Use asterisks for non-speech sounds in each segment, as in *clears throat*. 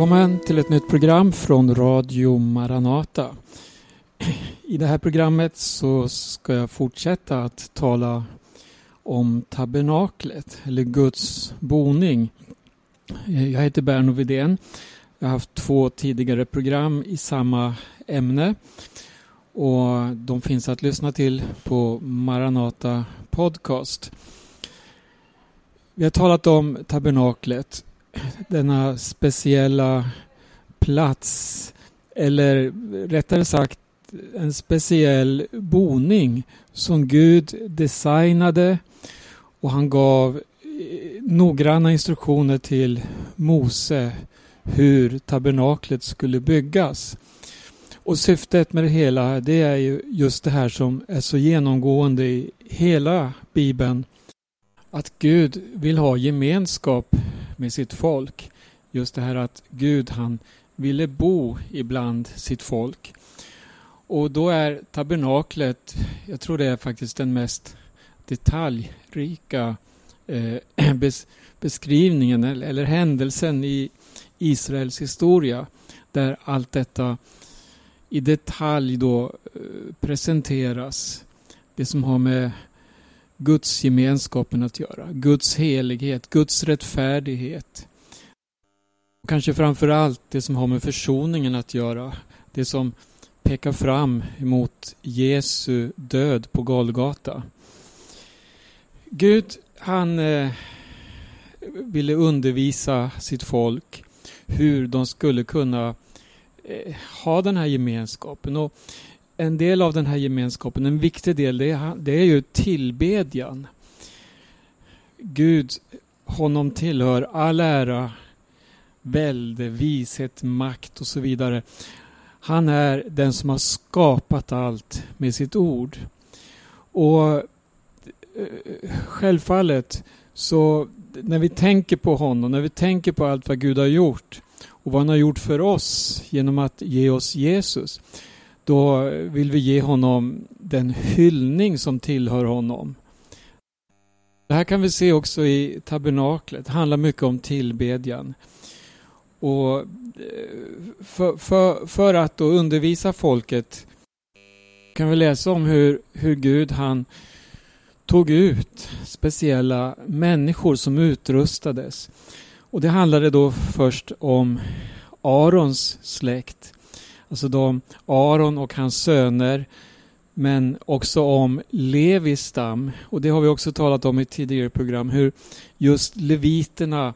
Välkommen till ett nytt program från Radio Maranata. I det här programmet så ska jag fortsätta att tala om tabernaklet eller Guds boning. Jag heter Berno Vidén. Jag har haft två tidigare program i samma ämne och de finns att lyssna till på Maranata Podcast. Vi har talat om tabernaklet, denna speciella plats eller rättare sagt en speciell boning som Gud designade och han gav eh, noggranna instruktioner till Mose hur tabernaklet skulle byggas. Och syftet med det hela det är ju just det här som är så genomgående i hela Bibeln. Att Gud vill ha gemenskap med sitt folk. Just det här att Gud han ville bo ibland sitt folk. Och då är tabernaklet, jag tror det är faktiskt den mest detaljrika eh, *clears throat* bes beskrivningen eller, eller händelsen i Israels historia. Där allt detta i detalj då eh, presenteras. Det som har med Guds gemenskapen att göra. Guds helighet, Guds rättfärdighet. Kanske framför allt det som har med försoningen att göra. Det som pekar fram emot Jesu död på Golgata. Gud, han eh, ville undervisa sitt folk hur de skulle kunna eh, ha den här gemenskapen. Och en del av den här gemenskapen, en viktig del, det är, det är ju tillbedjan. Gud, honom tillhör all ära, välde, vishet, makt och så vidare. Han är den som har skapat allt med sitt ord. Och eh, självfallet så när vi tänker på honom, när vi tänker på allt vad Gud har gjort och vad han har gjort för oss genom att ge oss Jesus då vill vi ge honom den hyllning som tillhör honom. Det här kan vi se också i tabernaklet. Det handlar mycket om tillbedjan. Och eh, för, för, för att då undervisa folket kan vi läsa om hur, hur Gud han tog ut speciella människor som utrustades. Och det handlade då först om Arons släkt. Alltså de Aron och hans söner men också om Levis stam. Och det har vi också talat om i tidigare program hur just leviterna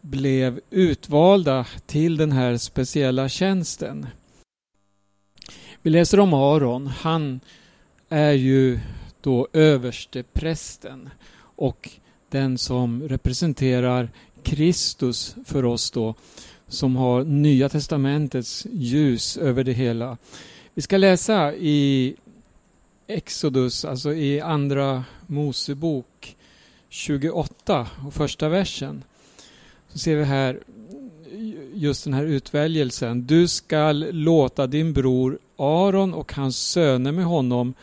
blev utvalda till den här speciella tjänsten. Vi läser om Aron. Han är ju då överste prästen och den som representerar Kristus för oss då som har Nya Testamentets ljus över det hela. Vi ska läsa i Exodus, alltså i Andra Mosebok 28 och första versen. Så ser vi här just den här utväljelsen. Du skall låta din bror Aron och hans söner med honom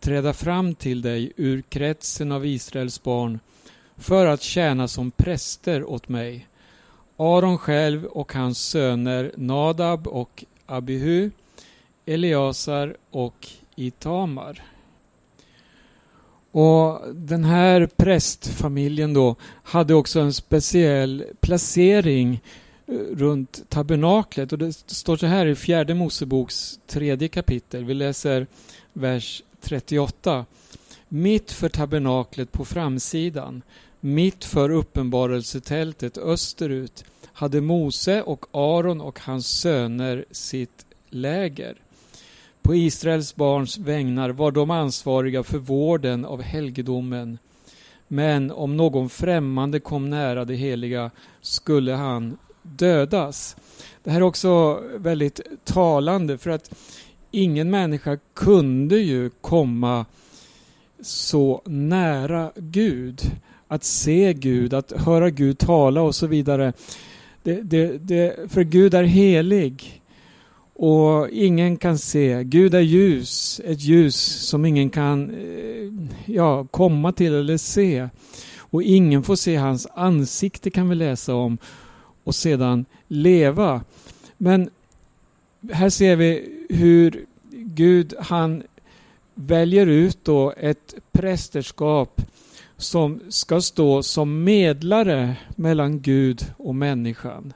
träda fram till dig ur kretsen av Israels barn för att tjäna som präster åt mig. Aron själv och hans söner Nadab och Abihu, Eliasar och Itamar. Och Den här prästfamiljen då hade också en speciell placering eh, runt tabernaklet. Och det står så här i fjärde Moseboks tredje kapitel. Vi läser vers 38. Mitt för tabernaklet på framsidan, mitt för uppenbarelsetältet österut, hade Mose och Aron och hans söner sitt läger. På Israels barns vägnar var de ansvariga för vården av helgedomen. Men om någon främmande kom nära det heliga skulle han dödas. Det här är också väldigt talande för att ingen människa kunde ju komma så nära Gud. Att se Gud, att höra Gud tala och så vidare. Det, det, det, för Gud är helig och ingen kan se. Gud är ljus, ett ljus som ingen kan eh, ja, komma till eller se. Och ingen får se hans ansikte kan vi läsa om. och sedan leva. Men här ser vi hur Gud han väljer ut då ett prästerskap som ska stå som medlare mellan Gud och människan.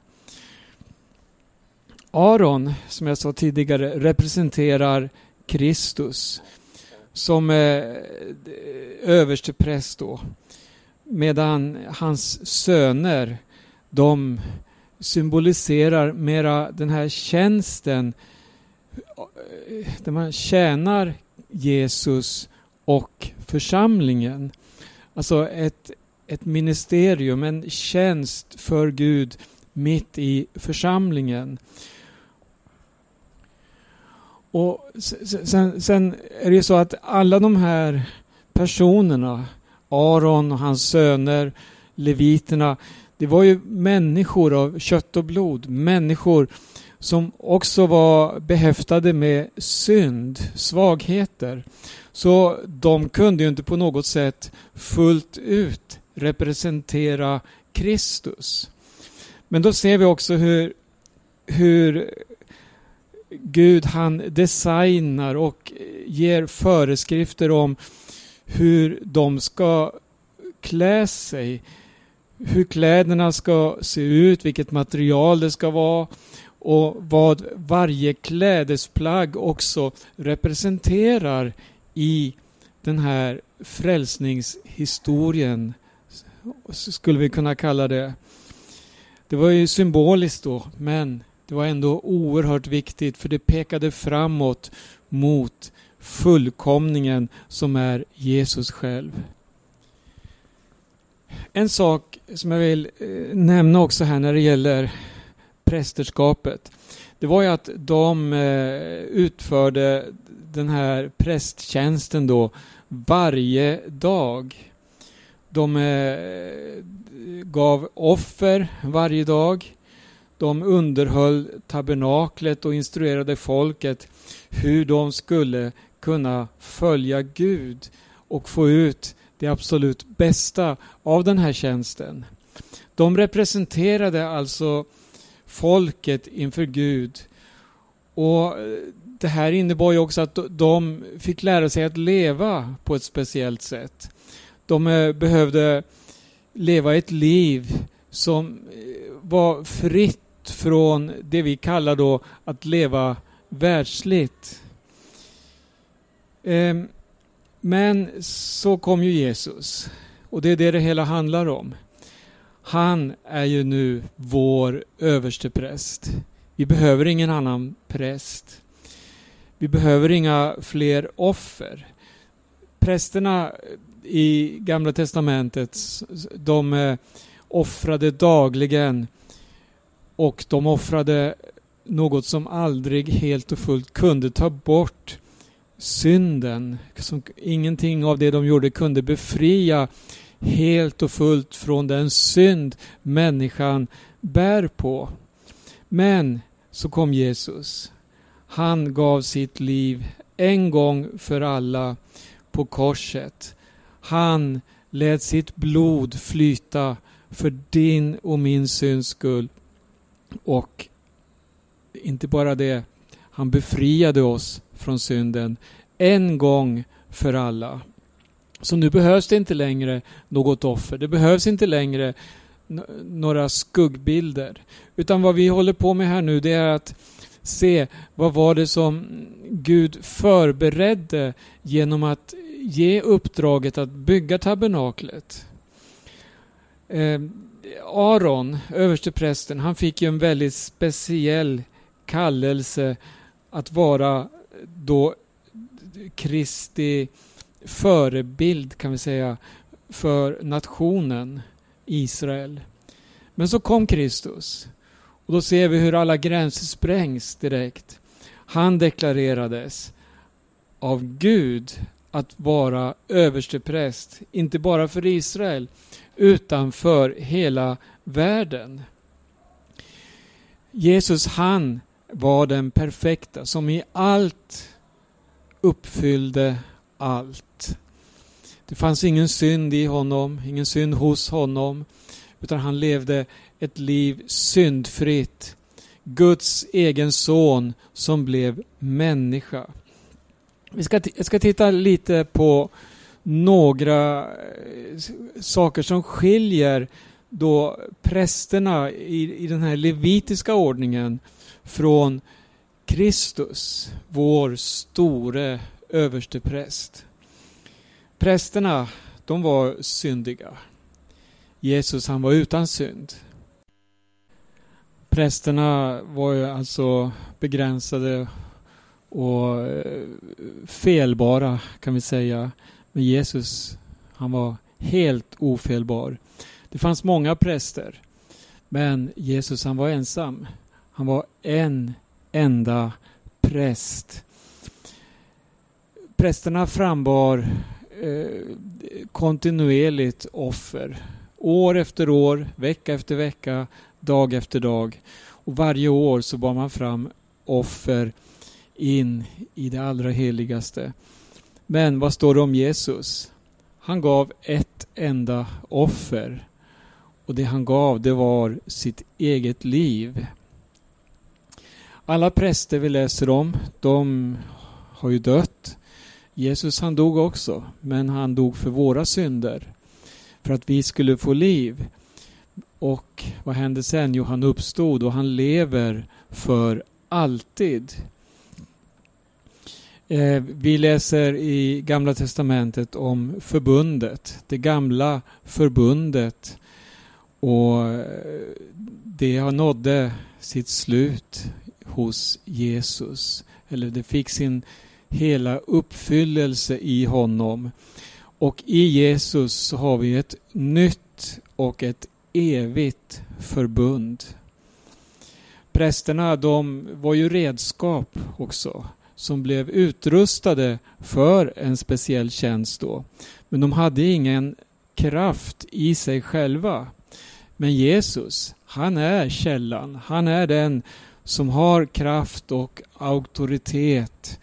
Aron, som jag sa tidigare, representerar Kristus som eh, överste präst då. Medan hans söner, de symboliserar mera den här tjänsten eh, där man tjänar Jesus och församlingen. Alltså ett, ett ministerium, en tjänst för Gud mitt i församlingen. Och sen, sen är det ju så att alla de här personerna, Aron och hans söner, leviterna, det var ju människor av kött och blod. Människor som också var behäftade med synd, svagheter. Så de kunde ju inte på något sätt fullt ut representera Kristus. Men då ser vi också hur, hur Gud han designar och ger föreskrifter om hur de ska klä sig, hur kläderna ska se ut, vilket material det ska vara och vad varje klädesplagg också representerar i den här frälsningshistorien, skulle vi kunna kalla det. Det var ju symboliskt då, men det var ändå oerhört viktigt för det pekade framåt mot fullkomningen som är Jesus själv. En sak som jag vill eh, nämna också här när det gäller prästerskapet. Det var ju att de eh, utförde den här prästtjänsten då varje dag. De eh, gav offer varje dag. De underhöll tabernaklet och instruerade folket hur de skulle kunna följa Gud och få ut det absolut bästa av den här tjänsten. De representerade alltså folket inför Gud. Och eh, Det här innebar ju också att de fick lära sig att leva på ett speciellt sätt. De eh, behövde leva ett liv som eh, var fritt från det vi kallar då att leva världsligt. Ehm, men så kom ju Jesus och det är det det hela handlar om. Han är ju nu vår överstepräst. Vi behöver ingen annan präst. Vi behöver inga fler offer. Prästerna i Gamla Testamentet, de eh, offrade dagligen och de offrade något som aldrig helt och fullt kunde ta bort synden. Som ingenting av det de gjorde kunde befria helt och fullt från den synd människan bär på. Men så kom Jesus. Han gav sitt liv en gång för alla på korset. Han lät sitt blod flyta för din och min synds skull. Och inte bara det, han befriade oss från synden en gång för alla. Så nu behövs det inte längre något offer. Det behövs inte längre några skuggbilder. Utan vad vi håller på med här nu det är att se vad var det som Gud förberedde genom att ge uppdraget att bygga tabernaklet. Eh, Aron, översteprästen, han fick ju en väldigt speciell kallelse att vara då Kristi förebild kan vi säga för nationen Israel. Men så kom Kristus och då ser vi hur alla gränser sprängs direkt. Han deklarerades av Gud att vara överstepräst, inte bara för Israel utan för hela världen. Jesus han var den perfekta som i allt uppfyllde allt. Det fanns ingen synd i honom, ingen synd hos honom, utan han levde ett liv syndfritt. Guds egen son som blev människa. Vi ska, jag ska titta lite på några eh, saker som skiljer då prästerna i, i den här levitiska ordningen från Kristus, vår store överstepräst. Prästerna, de var syndiga. Jesus, han var utan synd. Prästerna var ju alltså begränsade och eh, felbara kan vi säga. Men Jesus, han var helt ofelbar. Det fanns många präster. Men Jesus han var ensam. Han var en enda präst. Prästerna frambar eh, kontinuerligt offer. År efter år, vecka efter vecka, dag efter dag. Och varje år så bar man fram offer in i det allra heligaste. Men vad står det om Jesus? Han gav ett enda offer. Och det han gav det var sitt eget liv. Alla präster vi läser om, de har ju dött. Jesus han dog också, men han dog för våra synder. För att vi skulle få liv. Och vad hände sen? Jo, han uppstod och han lever för alltid. Eh, vi läser i Gamla Testamentet om förbundet, det gamla förbundet. Och eh, det har nådde sitt slut hos Jesus. Eller det fick sin hela uppfyllelse i honom. Och i Jesus så har vi ett nytt och ett evigt förbund. Prästerna de var ju redskap också som blev utrustade för en speciell tjänst då. Men de hade ingen kraft i sig själva. Men Jesus, han är källan. Han är den som har kraft och auktoritet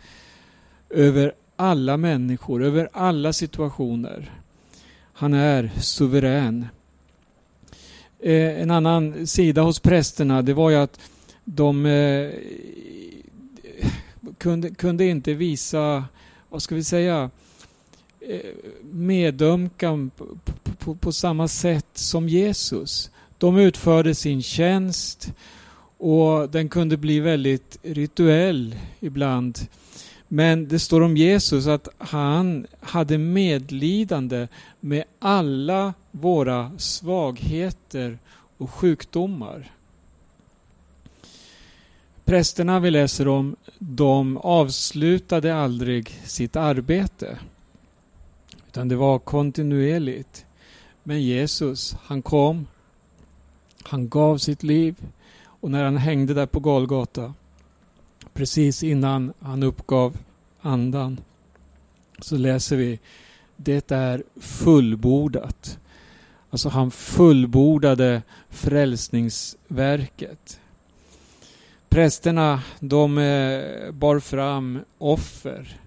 över alla människor, över alla situationer. Han är suverän. Eh, en annan sida hos prästerna det var ju att de eh, kunde, kunde inte visa, vad ska vi säga, eh, medömkan på, på, på, samma sätt som Jesus. De utförde sin tjänst och den kunde bli väldigt rituell ibland. Men det står om Jesus att han hade medlidande med alla våra svagheter och sjukdomar. Prästerna vi läser om, de avslutade aldrig sitt arbete. Utan det var kontinuerligt. Men Jesus, han kom, han gav sitt liv och när han hängde där på Golgata, precis innan han uppgav andan, så läser vi det är fullbordat. Alltså han fullbordade frälsningsverket. Prästerna de eh, bar fram offer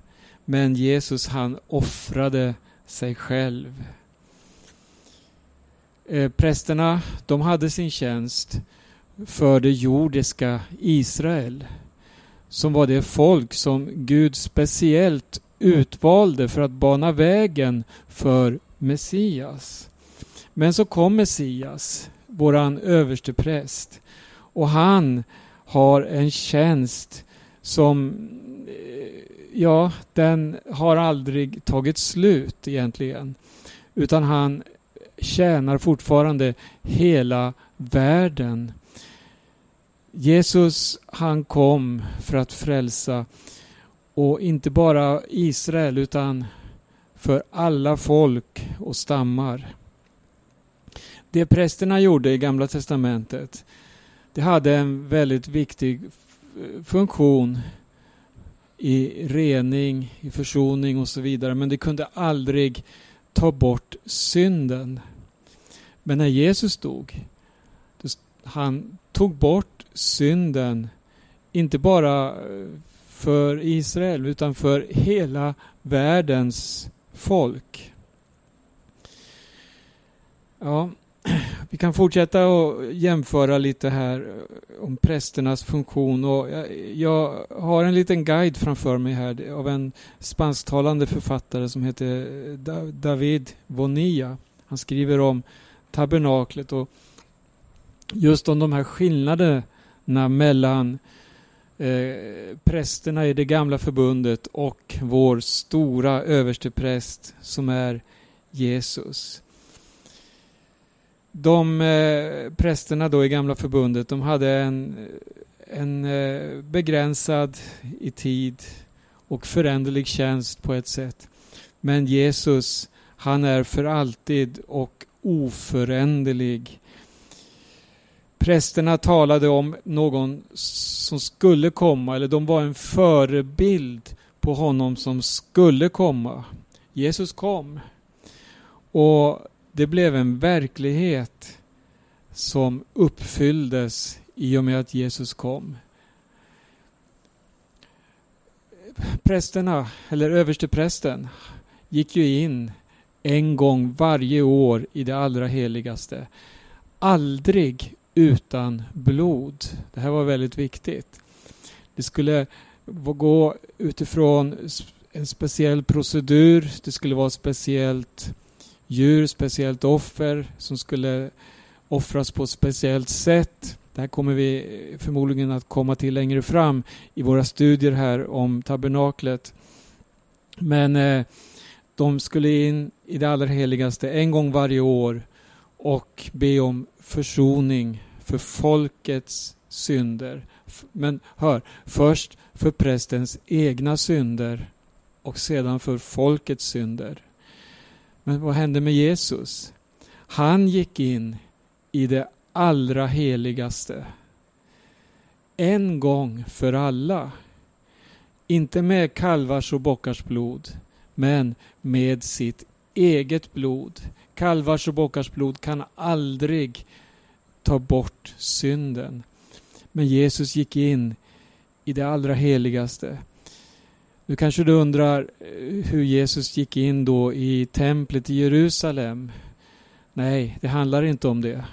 men Jesus han offrade sig själv. Eh, prästerna de hade sin tjänst för det jordiska Israel som var det folk som Gud speciellt utvalde för att bana vägen för Messias. Men så kom Messias, våran överstepräst, och han har en tjänst som, eh, ja, den har aldrig tagit slut egentligen. Utan han tjänar fortfarande hela världen. Jesus han kom för att frälsa och inte bara Israel utan för alla folk och stammar. Det prästerna gjorde i Gamla Testamentet det hade en väldigt viktig funktion i rening, i försoning och så vidare. Men det kunde aldrig ta bort synden. Men när Jesus dog, han tog bort synden, inte bara eh, för Israel utan för hela världens folk. Ja, *clears throat* vi kan fortsätta och jämföra lite här eh, om prästernas funktion. Och jag, har en liten guide framför mig här av en spansktalande författare som heter eh, David Bonilla. Han skriver om tabernaklet och just om de här skillnaderna mellan eh, prästerna i det gamla förbundet och vår stora överstepräst som är Jesus. De eh, prästerna då i gamla förbundet de hade en, en eh, begränsad i tid och föränderlig tjänst på ett sätt. Men Jesus han är för alltid och oföränderlig. Prästerna talade om någon som skulle komma, eller de var en förebild på honom som skulle komma. Jesus kom. Och det blev en verklighet som uppfylldes i och med att Jesus kom. Prästerna, eller översteprästen, gick ju in en gång varje år i det allra heligaste. Aldrig utan blod. Det här var väldigt viktigt. Det skulle gå utifrån en speciell procedur. Det skulle vara speciellt djur, speciellt offer som skulle offras på ett speciellt sätt. Det här kommer vi förmodligen att komma till längre fram i våra studier här om tabernaklet. Men eh, de skulle in i det allra heligaste en gång varje år och be om försoning för folkets synder. Men hör, först för prästens egna synder och sedan för folkets synder. Men vad hände med Jesus? Han gick in i det allra heligaste. En gång för alla. Inte med kalvars och bockars blod, men med sitt eget blod. Kalvars och bockars blod kan aldrig ta bort synden. Men Jesus gick in i det allra heligaste. Nu kanske du undrar eh, hur Jesus gick in då i templet i Jerusalem. Nej, det handlar inte om det.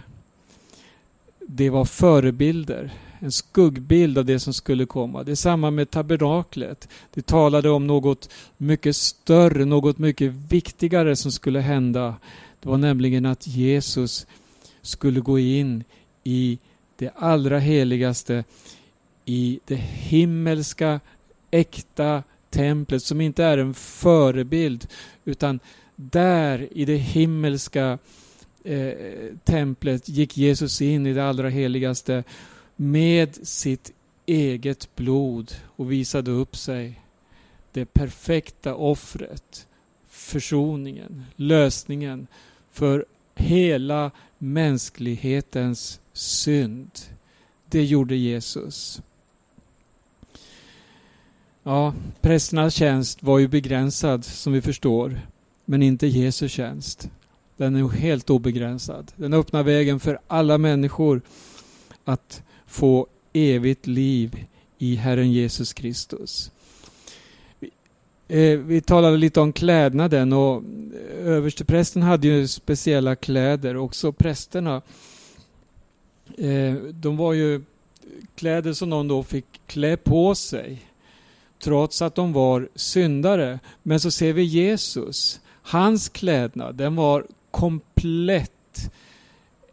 Det var förebilder, en skuggbild av det som skulle komma. Det är samma med tabernaklet. Det talade om något mycket större, något mycket viktigare som skulle hända. Det var nämligen att Jesus skulle gå in i det allra heligaste, i det himmelska, äkta templet som inte är en förebild utan där i det himmelska eh, templet gick Jesus in i det allra heligaste med sitt eget blod och visade upp sig. Det perfekta offret, försoningen, lösningen för hela mänsklighetens synd. Det gjorde Jesus. Ja, prästernas tjänst var ju begränsad som vi förstår, men inte Jesu tjänst. Den är helt obegränsad. Den öppnar vägen för alla människor att få evigt liv i Herren Jesus Kristus. Eh, vi, talade lite om klädnaden och eh, översteprästen hade ju speciella kläder, också prästerna. Eh, de var ju kläder som någon då fick klä på sig trots att de var syndare. Men så ser vi Jesus. Hans klädnad, den var komplett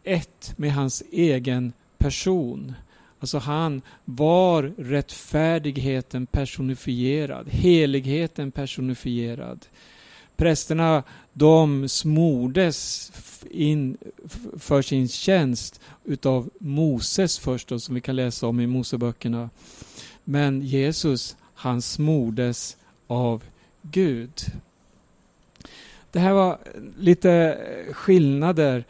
ett med hans egen person. Alltså han var rättfärdigheten personifierad, heligheten personifierad. Prästerna de smordes in för sin tjänst utav Moses först då, som vi kan läsa om i Moseböckerna. Men Jesus han smordes av Gud. Det här var lite skillnader eh,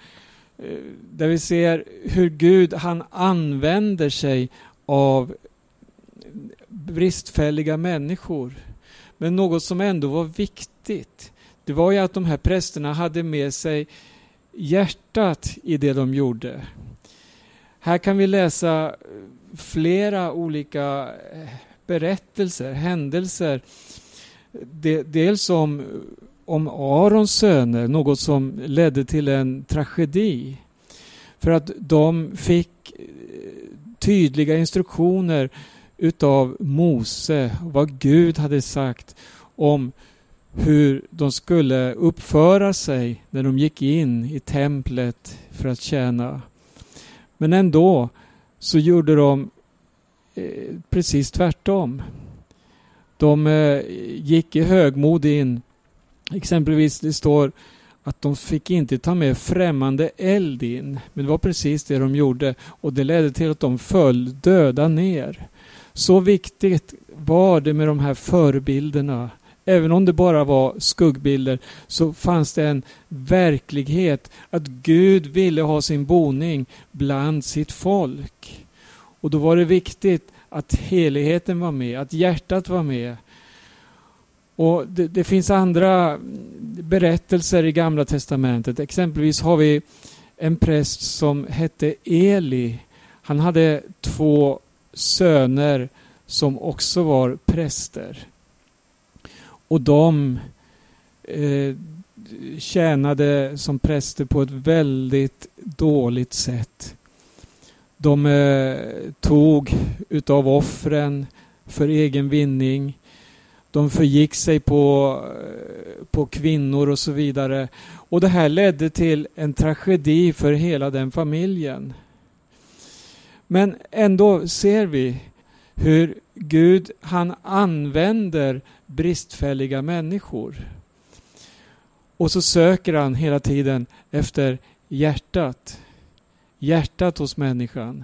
Eh, där vi ser hur Gud han använder sig av bristfälliga människor. Men något som ändå var viktigt, det var ju att de här prästerna hade med sig hjärtat i det de gjorde. Här kan vi läsa eh, flera olika eh, berättelser, händelser. dels om, om Arons söner, något som ledde till en tragedi. För att de fick eh, tydliga instruktioner utav Mose, vad Gud hade sagt om hur de skulle uppföra sig när de gick in i templet för att tjäna. Men ändå så gjorde de eh, precis tvärtom. De eh, gick i högmod in. Exempelvis det står att de fick inte ta med främmande eld in. Men det var precis det de gjorde och det ledde till att de föll döda ner. Så viktigt var det med de här förebilderna. Även om det bara var skuggbilder så fanns det en verklighet att Gud ville ha sin boning bland sitt folk. Och då var det viktigt att heligheten var med, att hjärtat var med. Och det, det, finns andra berättelser i Gamla Testamentet. Exempelvis har vi en präst som hette Eli. Han hade två söner som också var präster. Och de eh, tjänade som präster på ett väldigt dåligt sätt. De eh, tog utav offren för egen vinning. De förgick sig på, på kvinnor och så vidare. Och det här ledde till en tragedi för hela den familjen. Men ändå ser vi hur Gud han använder bristfälliga människor. Och så söker han hela tiden efter hjärtat. Hjärtat hos människan.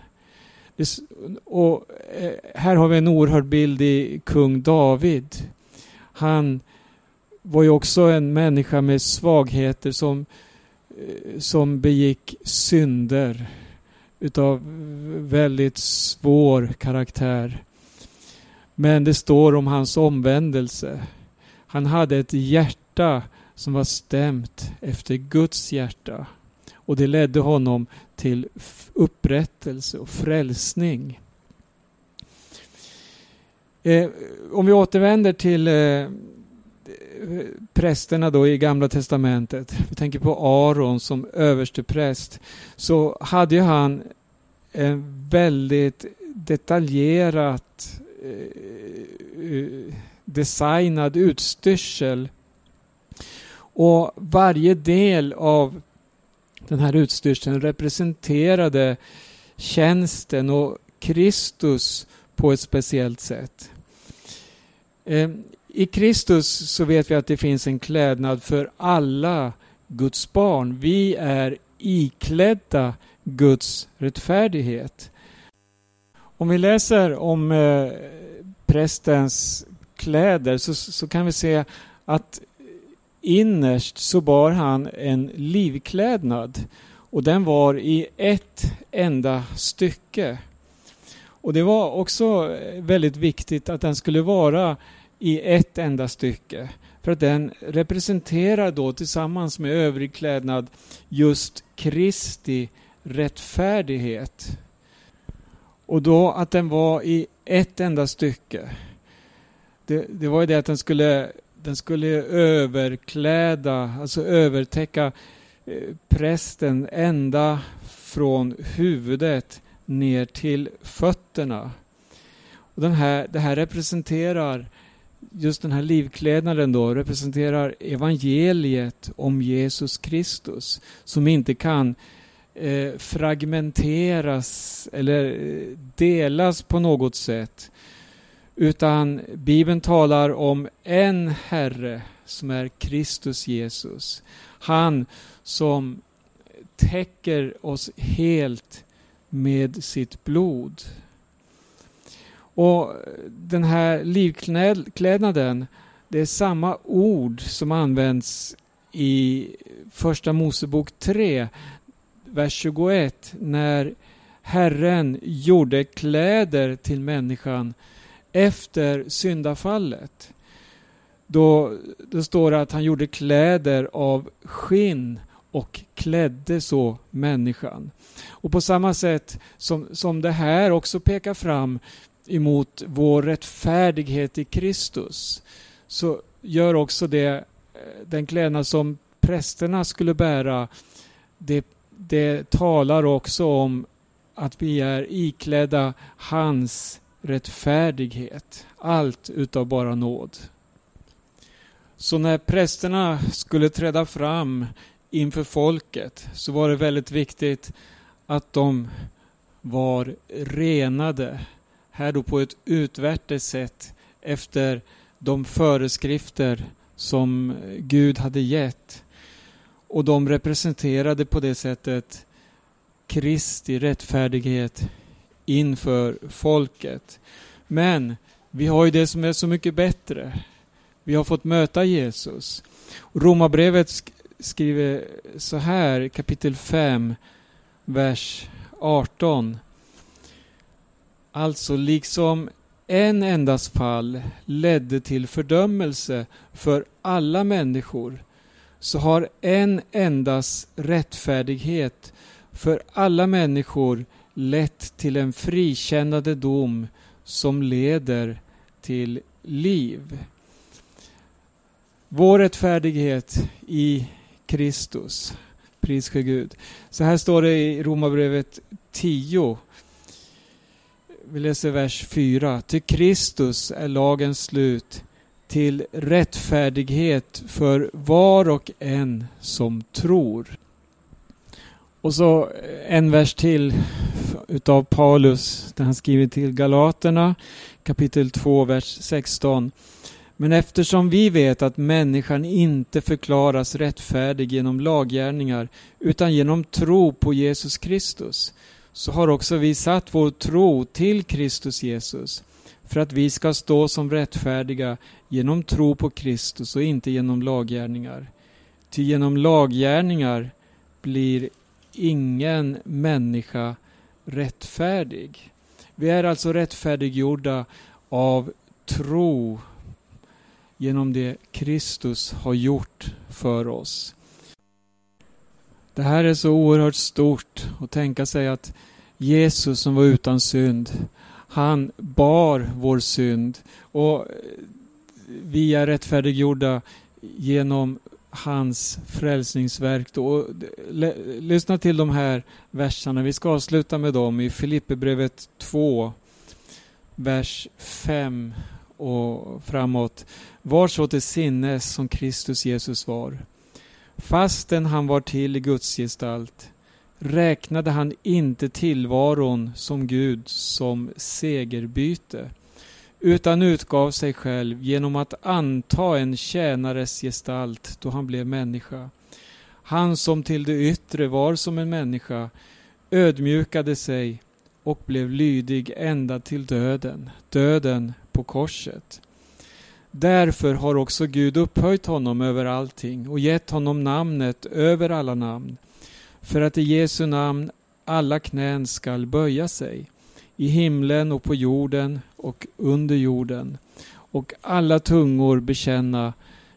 Och eh, här har vi en oerhörd bild i kung David. Han var ju också en människa med svagheter som, eh, som begick synder utav väldigt svår karaktär. Men det står om hans omvändelse. Han hade ett hjärta som var stämt efter Guds hjärta. Och det ledde honom till upprättelse och frälsning. Eh, om vi återvänder till eh, prästerna då i Gamla Testamentet. Vi tänker på Aron som överste präst. Så hade ju han en väldigt detaljerat eh, designad utstyrsel. Och varje del av den här utstyrseln representerade tjänsten och Kristus på ett speciellt sätt. Ehm, I Kristus så vet vi att det finns en klädnad för alla Guds barn. Vi är iklädda Guds rättfärdighet. Om vi läser om eh, prästens kläder så, så kan vi se att innerst så bar han en livklädnad och den var i ett enda stycke. Och det var också eh, väldigt viktigt att den skulle vara i ett enda stycke. För att den representerar då tillsammans med övrig klädnad just Kristi rättfärdighet. Och då att den var i ett enda stycke. Det, det var ju det att den skulle, den skulle överkläda, alltså övertäcka eh, prästen ända från huvudet ner till fötterna. Och den här, det här representerar, just den här livklädnaden då, representerar evangeliet om Jesus Kristus som inte kan eh, fragmenteras eller eh, delas på något sätt. Utan Bibeln talar om en Herre som är Kristus Jesus. Han som täcker oss helt med sitt blod. Och den här livklädnaden, det är samma ord som används i Första Mosebok 3 vers 21 när Herren gjorde kläder till människan efter syndafallet. Då, då står det att han gjorde kläder av skinn och klädde så människan. Och på samma sätt som, som det här också pekar fram emot vår rättfärdighet i Kristus så gör också det eh, den klädnad som prästerna skulle bära det det talar också om att vi är iklädda hans rättfärdighet. Allt utav bara nåd. Så när prästerna skulle träda fram inför folket så var det väldigt viktigt att de var renade. Här då på ett utvärtes sätt efter de föreskrifter som Gud hade gett. Och de representerade på det sättet Kristi rättfärdighet inför folket. Men vi har ju det som är så mycket bättre. Vi har fått möta Jesus. Romarbrevet skriver så här, kapitel 5, vers 18. Alltså, liksom en endas fall ledde till fördömelse för alla människor så har en endas rättfärdighet för alla människor lett till en frikännande dom som leder till liv. Vår rättfärdighet i Kristus. Pris ske Gud. Så här står det i Romarbrevet 10. Vi läser vers 4. Till Kristus är lagens slut till rättfärdighet för var och en som tror. Och så eh, en vers till utav Paulus där han skriver till Galaterna kapitel 2, vers 16. Men eftersom vi vet att människan inte förklaras rättfärdig genom laggärningar utan genom tro på Jesus Kristus så har också vi satt vår tro till Kristus Jesus för att vi ska stå som rättfärdiga genom tro på Kristus och inte genom laggärningar. Ty genom laggärningar blir ingen människa rättfärdig. Vi är alltså rättfärdiggjorda av tro genom det Kristus har gjort för oss. Det här är så oerhört stort att tänka sig att Jesus som var utan synd, han bar vår synd och vi är rättfärdiggjorda genom hans frälsningsverk. Då. Lyssna till de här verserna. Vi ska avsluta med dem i Filipperbrevet 2, vers 5 och framåt. Var så till sinnes som Kristus Jesus var. Fastän han var till i Guds gestalt räknade han inte tillvaron som Gud som segerbyte utan utgav sig själv genom att anta en tjänares gestalt då han blev människa. Han som till det yttre var som en människa ödmjukade sig och blev lydig ända till döden, döden på korset. Därför har också Gud upphöjt honom över allting och gett honom namnet över alla namn, för att i Jesu namn alla knän skall böja sig, i himlen och på jorden och under jorden, och alla tungor bekänna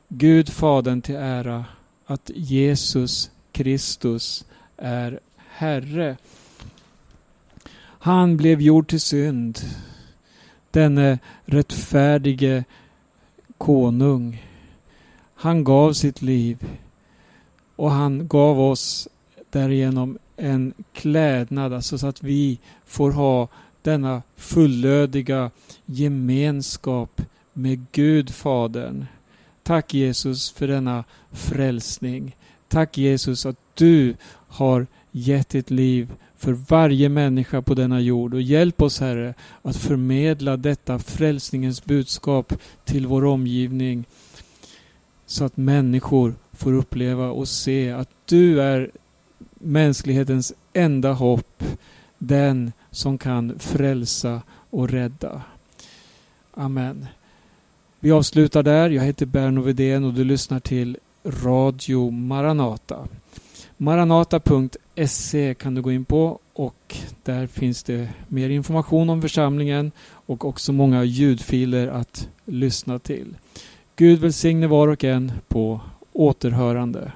Gud Fadern till ära att Jesus Kristus är Herre. Han blev gjord till synd, denne rättfärdige konung. Han gav sitt liv och han gav oss därigenom en klädnad, alltså så att vi får ha denna fullödiga gemenskap med Gud Fadern. Tack Jesus för denna frälsning. Tack Jesus att du har gett ditt liv för varje människa på denna jord och hjälp oss Herre att förmedla detta frälsningens budskap till vår omgivning så att människor får uppleva och se att du är mänsklighetens enda hopp, den som kan frälsa och rädda. Amen. Vi avslutar där. Jag heter Berno Vedén och du lyssnar till Radio Maranata. Maranata.se kan du gå in på och där finns det mer information om församlingen och också många ljudfiler att lyssna till. Gud välsigne var och en på återhörande.